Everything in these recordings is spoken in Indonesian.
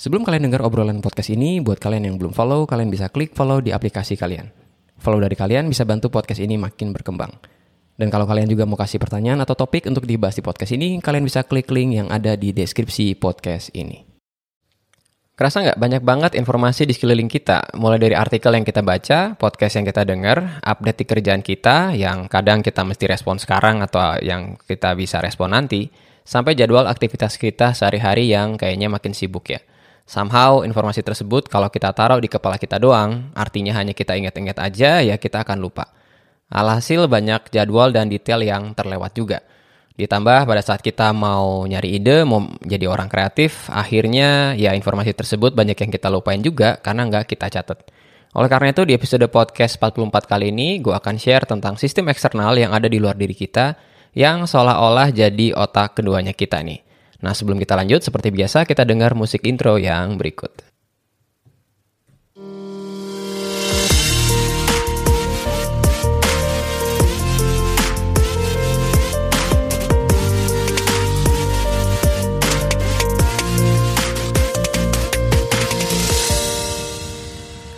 Sebelum kalian dengar obrolan podcast ini, buat kalian yang belum follow, kalian bisa klik follow di aplikasi kalian. Follow dari kalian bisa bantu podcast ini makin berkembang. Dan kalau kalian juga mau kasih pertanyaan atau topik untuk dibahas di podcast ini, kalian bisa klik link yang ada di deskripsi podcast ini. Kerasa nggak banyak banget informasi di sekeliling kita, mulai dari artikel yang kita baca, podcast yang kita dengar, update di kerjaan kita yang kadang kita mesti respon sekarang atau yang kita bisa respon nanti, sampai jadwal aktivitas kita sehari-hari yang kayaknya makin sibuk ya. Somehow informasi tersebut kalau kita taruh di kepala kita doang, artinya hanya kita ingat-ingat aja ya kita akan lupa. Alhasil banyak jadwal dan detail yang terlewat juga. Ditambah pada saat kita mau nyari ide, mau jadi orang kreatif, akhirnya ya informasi tersebut banyak yang kita lupain juga karena nggak kita catat. Oleh karena itu di episode podcast 44 kali ini, gue akan share tentang sistem eksternal yang ada di luar diri kita yang seolah-olah jadi otak keduanya kita nih. Nah sebelum kita lanjut, seperti biasa kita dengar musik intro yang berikut.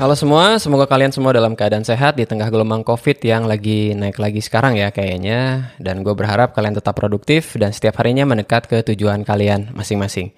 Halo semua, semoga kalian semua dalam keadaan sehat di tengah gelombang COVID yang lagi naik lagi sekarang ya kayaknya. Dan gue berharap kalian tetap produktif dan setiap harinya mendekat ke tujuan kalian masing-masing.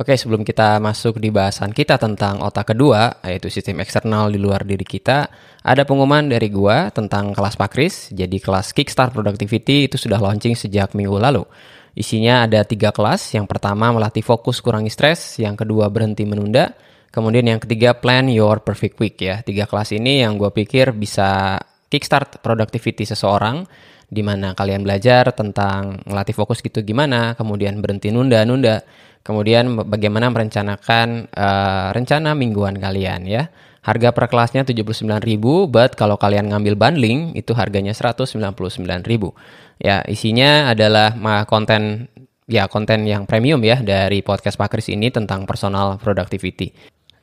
Oke, sebelum kita masuk di bahasan kita tentang otak kedua, yaitu sistem eksternal di luar diri kita, ada pengumuman dari gue tentang kelas Pakris. Jadi kelas Kickstart Productivity itu sudah launching sejak minggu lalu. Isinya ada tiga kelas. Yang pertama melatih fokus kurangi stres, yang kedua berhenti menunda, Kemudian yang ketiga, plan your perfect week ya. Tiga kelas ini yang gue pikir bisa kickstart productivity seseorang, di mana kalian belajar tentang melatih fokus gitu gimana, kemudian berhenti nunda-nunda, kemudian bagaimana merencanakan uh, rencana mingguan kalian ya. Harga per kelasnya 79.000, but kalau kalian ngambil bundling itu harganya 199.000. Ya, isinya adalah konten ya konten yang premium ya dari podcast Pakris ini tentang personal productivity.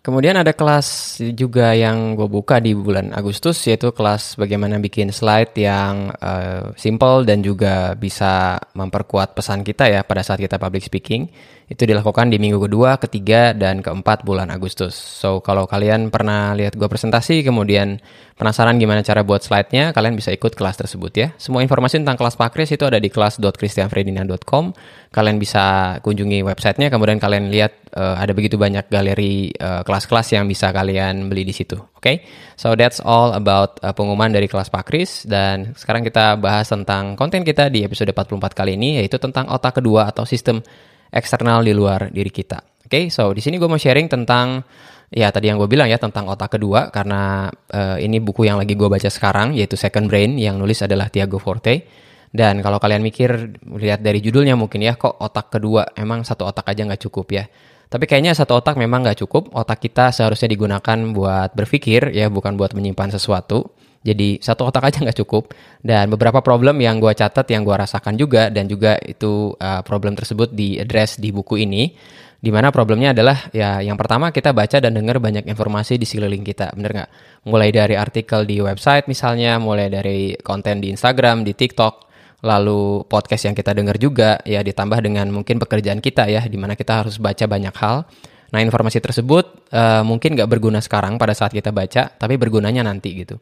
Kemudian ada kelas juga yang gue buka di bulan Agustus yaitu kelas bagaimana bikin slide yang uh, simple dan juga bisa memperkuat pesan kita ya pada saat kita public speaking. Itu dilakukan di minggu kedua, ketiga, dan keempat bulan Agustus. So, kalau kalian pernah lihat gue presentasi, kemudian penasaran gimana cara buat slide-nya, kalian bisa ikut kelas tersebut ya. Semua informasi tentang kelas Pakris itu ada di kelas.christianfredina.com. Kalian bisa kunjungi websitenya, kemudian kalian lihat uh, ada begitu banyak galeri kelas kelas-kelas yang bisa kalian beli di situ. Oke, okay? so that's all about uh, pengumuman dari kelas Pakris. Dan sekarang kita bahas tentang konten kita di episode 44 kali ini, yaitu tentang otak kedua atau sistem eksternal di luar diri kita. Oke, okay, so di sini gue mau sharing tentang ya tadi yang gue bilang ya tentang otak kedua karena uh, ini buku yang lagi gue baca sekarang yaitu Second Brain yang nulis adalah Tiago Forte. Dan kalau kalian mikir lihat dari judulnya mungkin ya kok otak kedua emang satu otak aja nggak cukup ya. Tapi kayaknya satu otak memang nggak cukup. Otak kita seharusnya digunakan buat berpikir ya bukan buat menyimpan sesuatu. Jadi satu otak aja nggak cukup dan beberapa problem yang gue catat yang gue rasakan juga dan juga itu uh, problem tersebut di address di buku ini. Di mana problemnya adalah ya yang pertama kita baca dan dengar banyak informasi di sekeliling kita, bener nggak? Mulai dari artikel di website misalnya, mulai dari konten di Instagram, di TikTok, lalu podcast yang kita dengar juga ya ditambah dengan mungkin pekerjaan kita ya, di mana kita harus baca banyak hal. Nah informasi tersebut uh, mungkin nggak berguna sekarang pada saat kita baca, tapi bergunanya nanti gitu.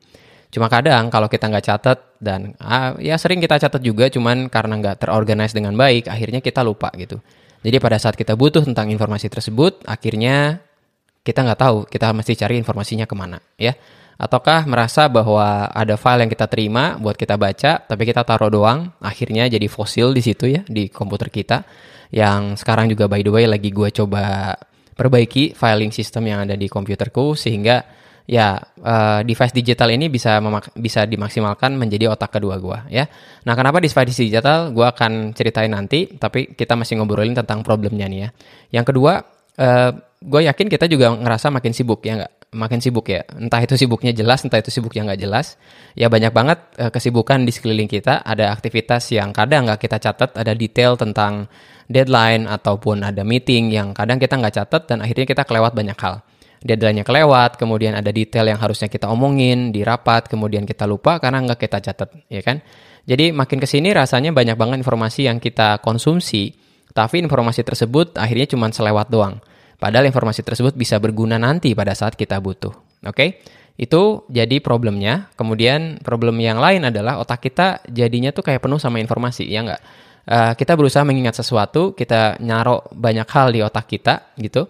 Cuma kadang kalau kita nggak catat dan ah, ya sering kita catat juga, cuman karena nggak terorganize dengan baik, akhirnya kita lupa gitu. Jadi pada saat kita butuh tentang informasi tersebut, akhirnya kita nggak tahu kita mesti cari informasinya ke mana ya. Ataukah merasa bahwa ada file yang kita terima buat kita baca, tapi kita taruh doang, akhirnya jadi fosil di situ ya di komputer kita. Yang sekarang juga by the way lagi gue coba perbaiki filing system yang ada di komputerku sehingga ya uh, device digital ini bisa bisa dimaksimalkan menjadi otak kedua gue ya. Nah kenapa device digital gue akan ceritain nanti, tapi kita masih ngobrolin tentang problemnya nih ya. Yang kedua, uh, eh, gue yakin kita juga ngerasa makin sibuk ya nggak? Makin sibuk ya. Entah itu sibuknya jelas, entah itu sibuk yang nggak jelas. Ya banyak banget uh, kesibukan di sekeliling kita. Ada aktivitas yang kadang nggak kita catat, ada detail tentang deadline ataupun ada meeting yang kadang kita nggak catat dan akhirnya kita kelewat banyak hal deadline-nya kelewat, kemudian ada detail yang harusnya kita omongin di rapat, kemudian kita lupa karena nggak kita catat, ya kan? Jadi makin ke sini rasanya banyak banget informasi yang kita konsumsi, tapi informasi tersebut akhirnya cuma selewat doang. Padahal informasi tersebut bisa berguna nanti pada saat kita butuh. Oke? Okay? Itu jadi problemnya. Kemudian problem yang lain adalah otak kita jadinya tuh kayak penuh sama informasi, ya nggak? Uh, kita berusaha mengingat sesuatu, kita nyarok banyak hal di otak kita gitu.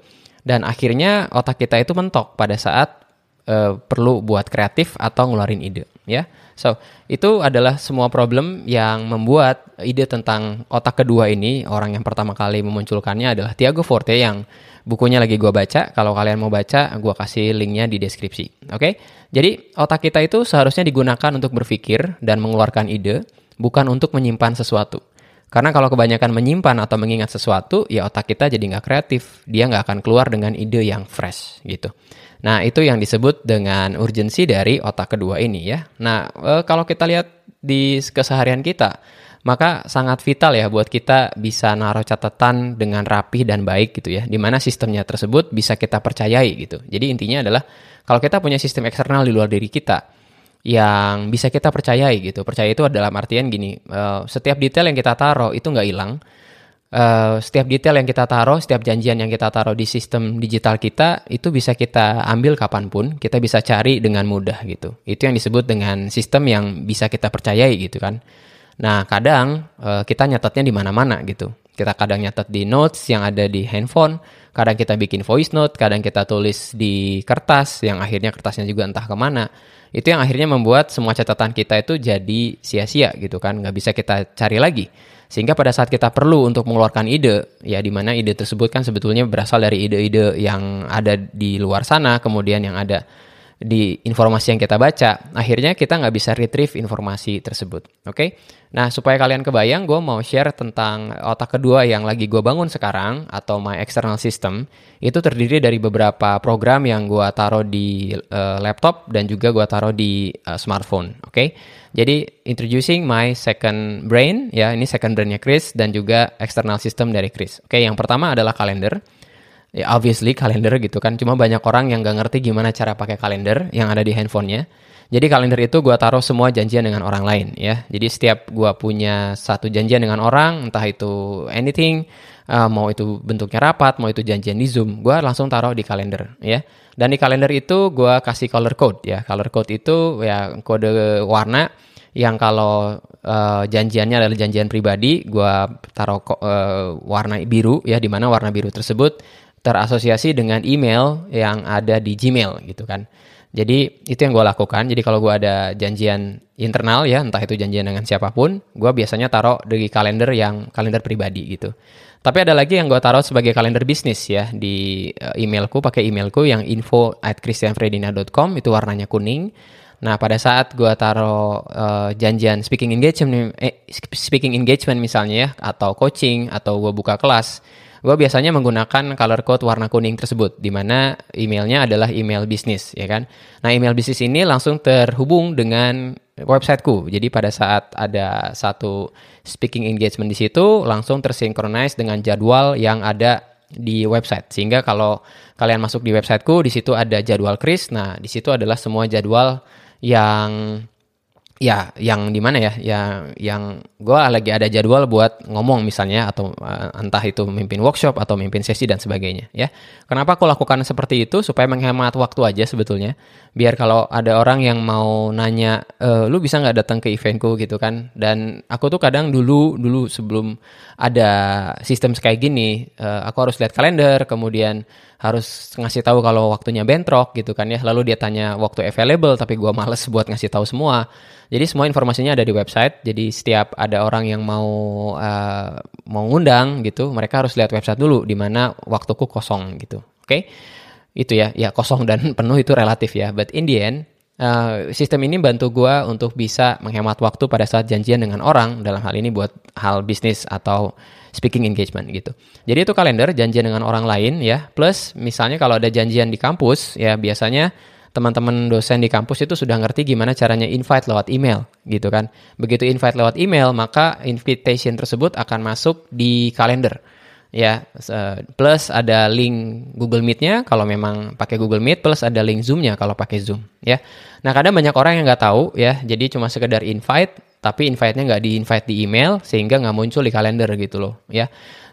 Dan akhirnya otak kita itu mentok pada saat uh, perlu buat kreatif atau ngeluarin ide, ya. So, itu adalah semua problem yang membuat ide tentang otak kedua ini, orang yang pertama kali memunculkannya adalah Tiago Forte yang bukunya lagi gue baca. Kalau kalian mau baca, gue kasih linknya di deskripsi. Oke, okay? jadi otak kita itu seharusnya digunakan untuk berpikir dan mengeluarkan ide, bukan untuk menyimpan sesuatu. Karena kalau kebanyakan menyimpan atau mengingat sesuatu, ya otak kita jadi nggak kreatif. Dia nggak akan keluar dengan ide yang fresh gitu. Nah, itu yang disebut dengan urgensi dari otak kedua ini ya. Nah, e, kalau kita lihat di keseharian kita, maka sangat vital ya buat kita bisa naruh catatan dengan rapih dan baik gitu ya. Di mana sistemnya tersebut bisa kita percayai gitu. Jadi intinya adalah kalau kita punya sistem eksternal di luar diri kita yang bisa kita percayai gitu. Percaya itu adalah artian gini, e, setiap detail yang kita taruh itu nggak hilang uh, setiap detail yang kita taruh, setiap janjian yang kita taruh di sistem digital kita itu bisa kita ambil kapan pun, kita bisa cari dengan mudah gitu. Itu yang disebut dengan sistem yang bisa kita percayai gitu kan. Nah kadang uh, kita nyatetnya di mana-mana gitu. Kita kadang nyatet di notes yang ada di handphone, kadang kita bikin voice note, kadang kita tulis di kertas yang akhirnya kertasnya juga entah ke mana. Itu yang akhirnya membuat semua catatan kita itu jadi sia-sia gitu kan, nggak bisa kita cari lagi. Sehingga pada saat kita perlu untuk mengeluarkan ide, ya di mana ide tersebut kan sebetulnya berasal dari ide-ide yang ada di luar sana, kemudian yang ada di informasi yang kita baca, akhirnya kita nggak bisa retrieve informasi tersebut. Oke, okay? nah supaya kalian kebayang, gue mau share tentang otak kedua yang lagi gue bangun sekarang atau my external system itu terdiri dari beberapa program yang gue taruh di uh, laptop dan juga gue taruh di uh, smartphone. Oke, okay? jadi introducing my second brain ya ini second brainnya Chris dan juga external system dari Chris. Oke, okay, yang pertama adalah kalender ya obviously kalender gitu kan. Cuma banyak orang yang gak ngerti gimana cara pakai kalender yang ada di handphonenya. Jadi kalender itu gue taruh semua janjian dengan orang lain ya. Jadi setiap gue punya satu janjian dengan orang entah itu anything uh, mau itu bentuknya rapat mau itu janjian di zoom gue langsung taruh di kalender ya. Dan di kalender itu gue kasih color code ya. Color code itu ya kode warna yang kalau uh, janjiannya adalah janjian pribadi, gue taruh uh, warna biru ya, di mana warna biru tersebut terasosiasi dengan email yang ada di Gmail gitu kan. Jadi itu yang gue lakukan. Jadi kalau gue ada janjian internal ya, entah itu janjian dengan siapa pun, gue biasanya taruh di kalender yang kalender pribadi gitu. Tapi ada lagi yang gue taruh sebagai kalender bisnis ya di eh, emailku, pakai emailku yang info at christianfredina.com itu warnanya kuning. Nah pada saat gue taruh uh, janjian speaking engagement, eh, speaking engagement misalnya ya, atau coaching, atau gue buka kelas, gue biasanya menggunakan color code warna kuning tersebut, di mana emailnya adalah email bisnis, ya kan? Nah, email bisnis ini langsung terhubung dengan websiteku. Jadi pada saat ada satu speaking engagement di situ, langsung tersinkronize dengan jadwal yang ada di website. Sehingga kalau kalian masuk di websiteku, di situ ada jadwal Chris. Nah, di situ adalah semua jadwal yang ya yang di mana ya? Yang yang gue lagi ada jadwal buat ngomong misalnya atau uh, entah itu mimpin workshop atau mimpin sesi dan sebagainya ya. Kenapa aku lakukan seperti itu? Supaya menghemat waktu aja sebetulnya. Biar kalau ada orang yang mau nanya e, lu bisa nggak datang ke eventku? gitu kan. Dan aku tuh kadang dulu dulu sebelum ada sistem kayak gini uh, aku harus lihat kalender kemudian harus ngasih tahu kalau waktunya bentrok gitu kan ya. Lalu dia tanya waktu available? Tapi gue males buat ngasih tahu semua jadi semua informasinya ada di website jadi setiap ada orang yang mau uh, mau ngundang gitu mereka harus lihat website dulu di mana waktuku kosong gitu oke okay? itu ya ya kosong dan penuh itu relatif ya but in the end Uh, sistem ini bantu gue untuk bisa menghemat waktu pada saat janjian dengan orang dalam hal ini buat hal bisnis atau speaking engagement gitu. Jadi itu kalender janjian dengan orang lain ya. Plus misalnya kalau ada janjian di kampus ya biasanya teman-teman dosen di kampus itu sudah ngerti gimana caranya invite lewat email gitu kan. Begitu invite lewat email maka invitation tersebut akan masuk di kalender ya plus ada link Google Meet-nya kalau memang pakai Google Meet plus ada link Zoom-nya kalau pakai Zoom ya nah kadang banyak orang yang nggak tahu ya jadi cuma sekedar invite tapi invite-nya nggak di invite di email sehingga nggak muncul di kalender gitu loh ya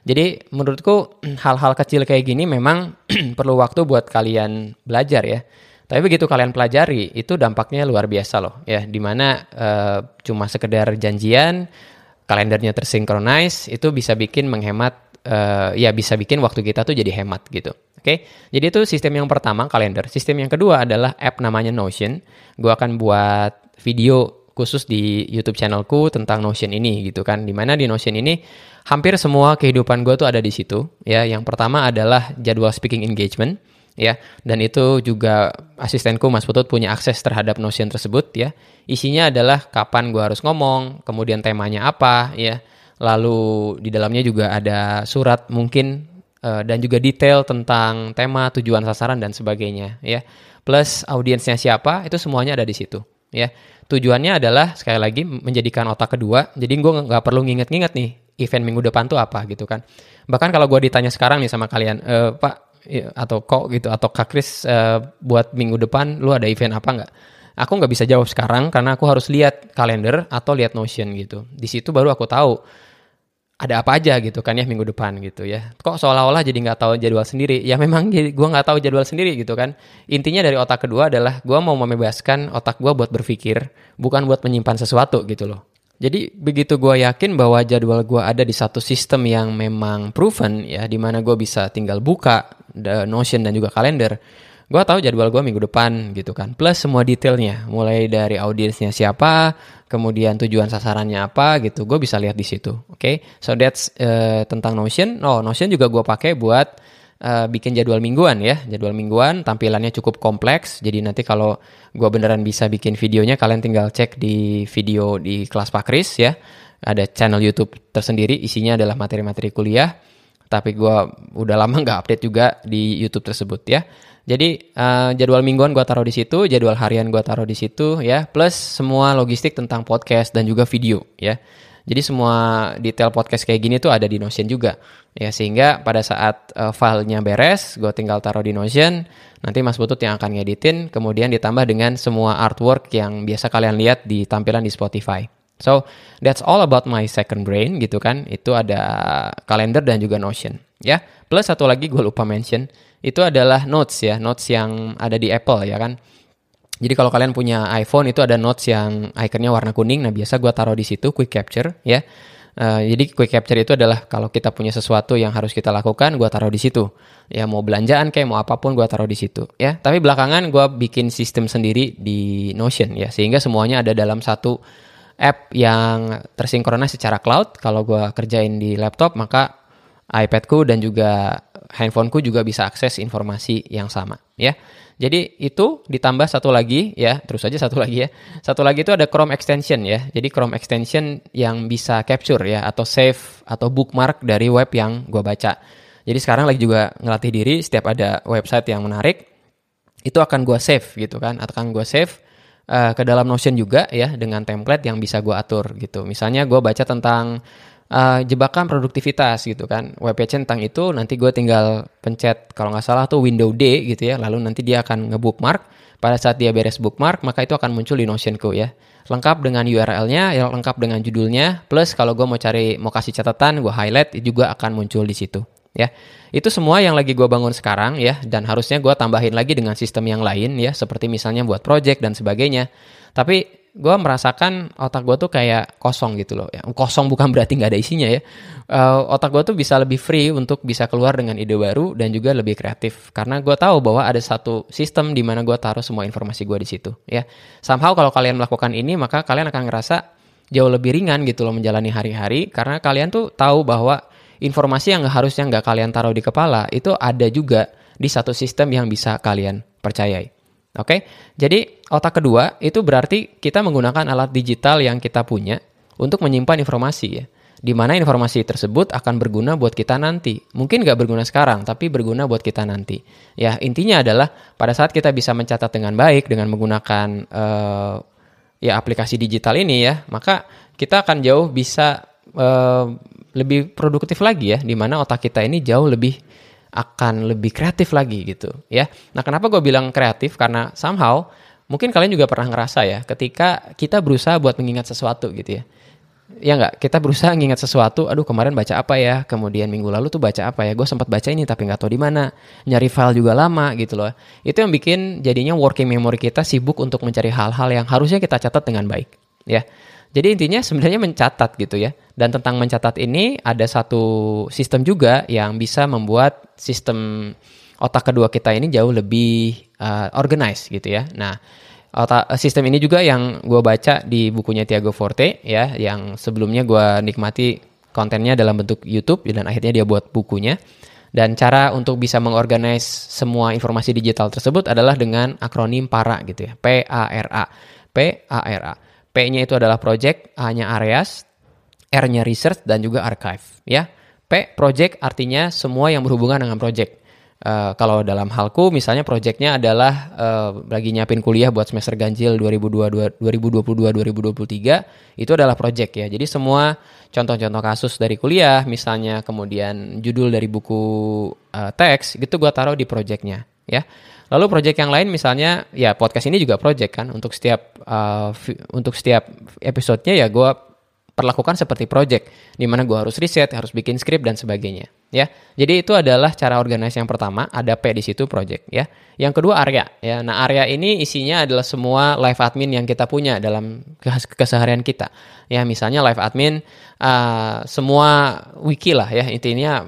Jadi menurutku hal-hal kecil kayak gini memang perlu waktu buat kalian belajar ya. Tapi begitu kalian pelajari, itu dampaknya luar biasa loh ya. Di mana uh, cuma sekedar janjian, kalendernya tersinkronis, itu bisa bikin menghemat, uh, ya bisa bikin waktu kita tuh jadi hemat gitu. Oke, okay? jadi itu sistem yang pertama kalender. Sistem yang kedua adalah app namanya Notion. Gue akan buat video khusus di YouTube channelku tentang Notion ini gitu kan. Di mana di Notion ini hampir semua kehidupan gue tuh ada di situ. Ya, yang pertama adalah jadwal speaking engagement ya. Dan itu juga asistenku Mas Putut punya akses terhadap Notion tersebut ya. Isinya adalah kapan gue harus ngomong kemudian temanya apa ya. Lalu di dalamnya juga ada surat mungkin uh, dan juga detail tentang tema tujuan sasaran dan sebagainya ya. Plus audiensnya siapa itu semuanya ada di situ ya. Tujuannya adalah sekali lagi menjadikan otak kedua. Jadi gue nggak perlu nginget-nginget nih event minggu depan tuh apa gitu kan. Bahkan kalau gue ditanya sekarang nih sama kalian e, pak atau kok gitu atau Kak Kris uh, buat minggu depan lu ada event apa nggak? Aku nggak bisa jawab sekarang karena aku harus lihat kalender atau lihat Notion gitu. Di situ baru aku tahu ada apa aja gitu kan ya minggu depan gitu ya. Kok seolah-olah jadi nggak tahu jadwal sendiri? Ya memang gue nggak tahu jadwal sendiri gitu kan. Intinya dari otak kedua adalah gue mau membebaskan otak gue buat berpikir, bukan buat menyimpan sesuatu gitu loh. Jadi begitu gue yakin bahwa jadwal gue ada di satu sistem yang memang proven ya, di mana gue bisa tinggal buka Notion dan juga kalender, gue tahu jadwal gue minggu depan gitu kan. Plus semua detailnya, mulai dari audiensnya siapa, kemudian tujuan sasarannya apa gitu, gue bisa lihat di situ. Oke, okay? so that's uh, tentang Notion. Oh, Notion juga gue pakai buat uh, bikin jadwal mingguan ya. Jadwal mingguan tampilannya cukup kompleks. Jadi nanti kalau gue beneran bisa bikin videonya, kalian tinggal cek di video di kelas Pak Kris ya. Ada channel YouTube tersendiri, isinya adalah materi-materi kuliah. Tapi gue udah lama nggak update juga di YouTube tersebut ya. Jadi uh, jadwal mingguan gue taruh di situ, jadwal harian gue taruh di situ ya, plus semua logistik tentang podcast dan juga video ya. Jadi semua detail podcast kayak gini tuh ada di Notion juga. Ya sehingga pada saat uh, filenya beres, gue tinggal taruh di Notion. Nanti Mas Butut yang akan ngeditin, kemudian ditambah dengan semua artwork yang biasa kalian lihat di tampilan di Spotify. So that's all about my second brain gitu kan. Itu ada kalender dan juga Notion. Ya plus satu lagi gue lupa mention itu adalah Notes ya, Notes yang ada di Apple ya kan. Jadi kalau kalian punya iPhone itu ada notes yang ikonnya warna kuning. Nah biasa gue taruh di situ quick capture ya. Uh, jadi quick capture itu adalah kalau kita punya sesuatu yang harus kita lakukan, gue taruh di situ. Ya mau belanjaan kayak mau apa pun gue taruh di situ. Ya. Tapi belakangan gue bikin sistem sendiri di Notion ya, sehingga semuanya ada dalam satu app yang tersinkronis secara cloud. Kalau gue kerjain di laptop maka iPadku dan juga handphoneku juga bisa akses informasi yang sama. Ya. Jadi itu ditambah satu lagi ya, terus aja satu lagi ya. Satu lagi itu ada Chrome extension ya. Jadi Chrome extension yang bisa capture ya atau save atau bookmark dari web yang gue baca. Jadi sekarang lagi juga ngelatih diri setiap ada website yang menarik itu akan gue save gitu kan, akan gue save uh, ke dalam Notion juga ya dengan template yang bisa gue atur gitu. Misalnya gue baca tentang uh, jebakan produktivitas gitu kan. Page tentang itu nanti gue tinggal pencet kalau nggak salah tuh window D gitu ya. Lalu nanti dia akan ngebookmark. Pada saat dia beres bookmark maka itu akan muncul di Notionku ya. Lengkap dengan URL-nya ya lengkap dengan judulnya. Plus kalau gue mau cari mau kasih catatan gue highlight juga akan muncul di situ ya itu semua yang lagi gue bangun sekarang ya dan harusnya gue tambahin lagi dengan sistem yang lain ya seperti misalnya buat project dan sebagainya tapi gue merasakan otak gue tuh kayak kosong gitu loh. Ya, kosong bukan berarti nggak ada isinya ya. Uh, otak gue tuh bisa lebih free untuk bisa keluar dengan ide baru dan juga lebih kreatif. Karena gue tahu bahwa ada satu sistem di mana gue taruh semua informasi gue di situ. Ya, somehow kalau kalian melakukan ini maka kalian akan ngerasa jauh lebih ringan gitu loh menjalani hari-hari karena kalian tuh tahu bahwa informasi yang harusnya nggak kalian taruh di kepala itu ada juga di satu sistem yang bisa kalian percayai. Oke, jadi otak kedua itu berarti kita menggunakan alat digital yang kita punya untuk menyimpan informasi ya. Di mana informasi tersebut akan berguna buat kita nanti. Mungkin nggak berguna sekarang, tapi berguna buat kita nanti. Ya intinya adalah pada saat kita bisa mencatat dengan baik dengan menggunakan uh, ya aplikasi digital ini ya, maka kita akan jauh bisa uh, lebih produktif lagi ya. Di mana otak kita ini jauh lebih akan lebih kreatif lagi gitu ya. Nah kenapa gue bilang kreatif? Karena somehow mungkin kalian juga pernah ngerasa ya ketika kita berusaha buat mengingat sesuatu gitu ya. ya nggak? Kita berusaha nginget sesuatu aduh kemarin baca apa ya? Kemudian minggu lalu tuh baca apa ya? Gue sempat baca ini tapi nggak tahu di mana. Nyari file juga lama gitu loh. Itu yang bikin jadinya working memory kita sibuk untuk mencari hal-hal yang harusnya kita catat dengan baik ya. Jadi intinya sebenarnya mencatat gitu ya dan tentang mencatat ini ada satu sistem juga yang bisa membuat sistem otak kedua kita ini jauh lebih uh, organized gitu ya. Nah otak eh, sistem ini juga yang gue baca di bukunya Tiago Forte ya yang sebelumnya gue nikmati kontennya dalam bentuk YouTube dan akhirnya dia buat bukunya. Dan cara untuk bisa mengorganize semua informasi digital tersebut adalah dengan akronim PARA gitu ya P A R A P A R A. P-nya itu adalah project A-nya areas R-nya research dan juga archive ya P project artinya semua yang berhubungan dengan project Uh, kalau dalam halku misalnya proyeknya adalah uh, lagi nyiapin kuliah buat semester ganjil 2022-2023 itu adalah proyek ya. Jadi semua contoh-contoh kasus dari kuliah misalnya kemudian judul dari buku uh, teks gitu gue taruh di proyeknya ya. Lalu proyek yang lain misalnya ya podcast ini juga proyek kan untuk setiap uh, untuk setiap episodenya ya gue perlakukan seperti project di mana gue harus riset, harus bikin skrip dan sebagainya ya. Jadi itu adalah cara organisasi yang pertama, ada P di situ project ya. Yang kedua area ya. Nah, area ini isinya adalah semua live admin yang kita punya dalam keseharian kita. Ya, misalnya live admin uh, semua wiki lah ya. Intinya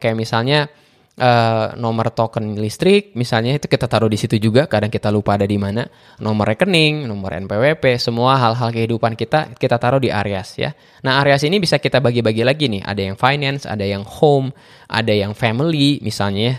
kayak misalnya uh, nomor token listrik misalnya itu kita taruh di situ juga kadang kita lupa ada di mana. Nomor rekening nomor NPWP semua hal-hal kehidupan kita kita taruh di Areas ya. Nah Areas ini bisa kita bagi-bagi lagi nih. Ada yang finance ada yang home ada yang family misalnya ya.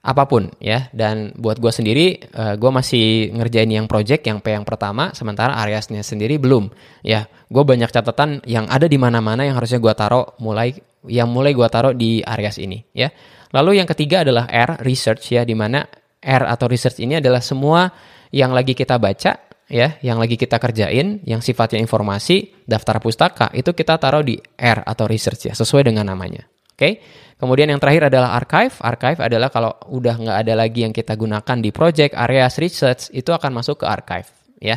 Apa pun ya. Dan buat gue sendiri uh, eh, gue masih ngerjain yang project yang P yang pertama sementara Areasnya sendiri belum ya. Gue banyak catatan yang ada di mana-mana yang harusnya gue taruh mulai yang mulai gue taruh di Areas ini ya Lalu yang ketiga adalah R, research ya, di mana R atau research ini adalah semua yang lagi kita baca ya, yang lagi kita kerjain, yang sifatnya informasi, daftar pustaka, itu kita taruh di R atau research ya, sesuai dengan namanya. Oke. Okay? Kemudian yang terakhir adalah archive. Archive adalah kalau udah nggak ada lagi yang kita gunakan di project, areas research, itu akan masuk ke archive ya.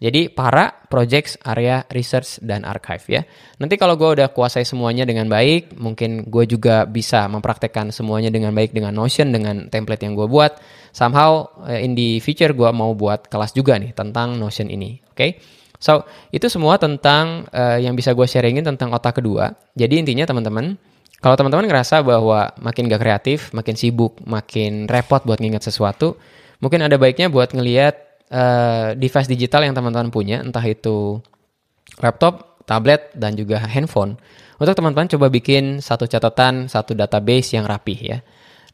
Jadi para projects, area research dan archive ya. Nanti kalau gue udah kuasai semuanya dengan baik, mungkin gue juga bisa mempraktekkan semuanya dengan baik dengan Notion dengan template yang gue buat. Somehow eh, in the future gue mau buat kelas juga nih tentang Notion ini, oke? Okay? So itu semua tentang uh, yang bisa gue sharingin tentang otak kedua. Jadi intinya teman-teman, kalau teman-teman ngerasa bahwa makin gak kreatif, makin sibuk, makin repot buat nginget sesuatu, mungkin ada baiknya buat ngeliat uh, device digital yang teman-teman punya, entah itu laptop, tablet, dan juga handphone, untuk teman-teman coba bikin satu catatan, satu database yang rapih ya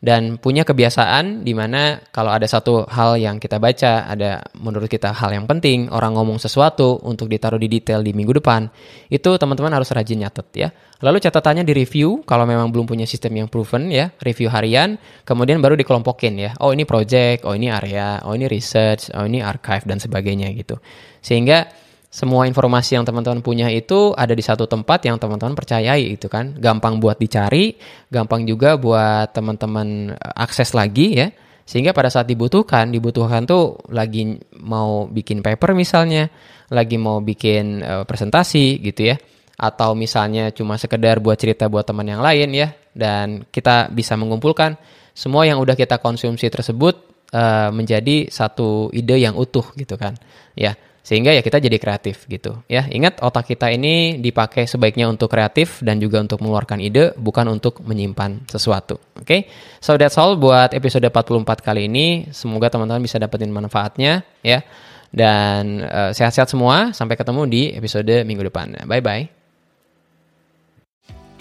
dan punya kebiasaan di mana kalau ada satu hal yang kita baca, ada menurut kita hal yang penting, orang ngomong sesuatu untuk ditaruh di detail di minggu depan, itu teman-teman harus rajin nyatet ya. Lalu catatannya di review kalau memang belum punya sistem yang proven ya, review harian, kemudian baru dikelompokin ya. Oh ini project, oh ini area, oh ini research, oh ini archive dan sebagainya gitu. Sehingga semua informasi yang teman-teman punya itu ada di satu tempat yang teman-teman percayai itu kan. Gampang buat dicari gampang juga buat teman-teman eh, akses lagi ya. Sehingga pada saat dibutuhkan dibutuhkan tuh lagi mau bikin paper misalnya lagi mau bikin uh, presentasi gitu ya. Atau misalnya cuma sekedar buat cerita buat teman yang lain ya. Dan kita bisa mengumpulkan semua yang udah kita konsumsi tersebut uh, menjadi satu ide yang utuh gitu kan ya sehingga ya kita jadi kreatif gitu. Ya ingat otak kita ini dipakai sebaiknya untuk kreatif dan juga untuk mengeluarkan ide bukan untuk menyimpan sesuatu. Oke? Okay? so that's all buat episode 44 kali ini. Semoga teman-teman bisa dapetin manfaatnya ya. Dan uh, sehat-sehat semua. Sampai ketemu di episode minggu depan. Bye bye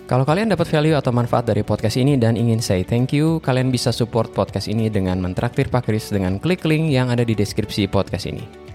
kalau kalian dapat value atau manfaat dari podcast ini dan ingin say thank you, kalian bisa support podcast ini dengan mentraktir Pak Kris dengan klik link yang ada di deskripsi podcast ini.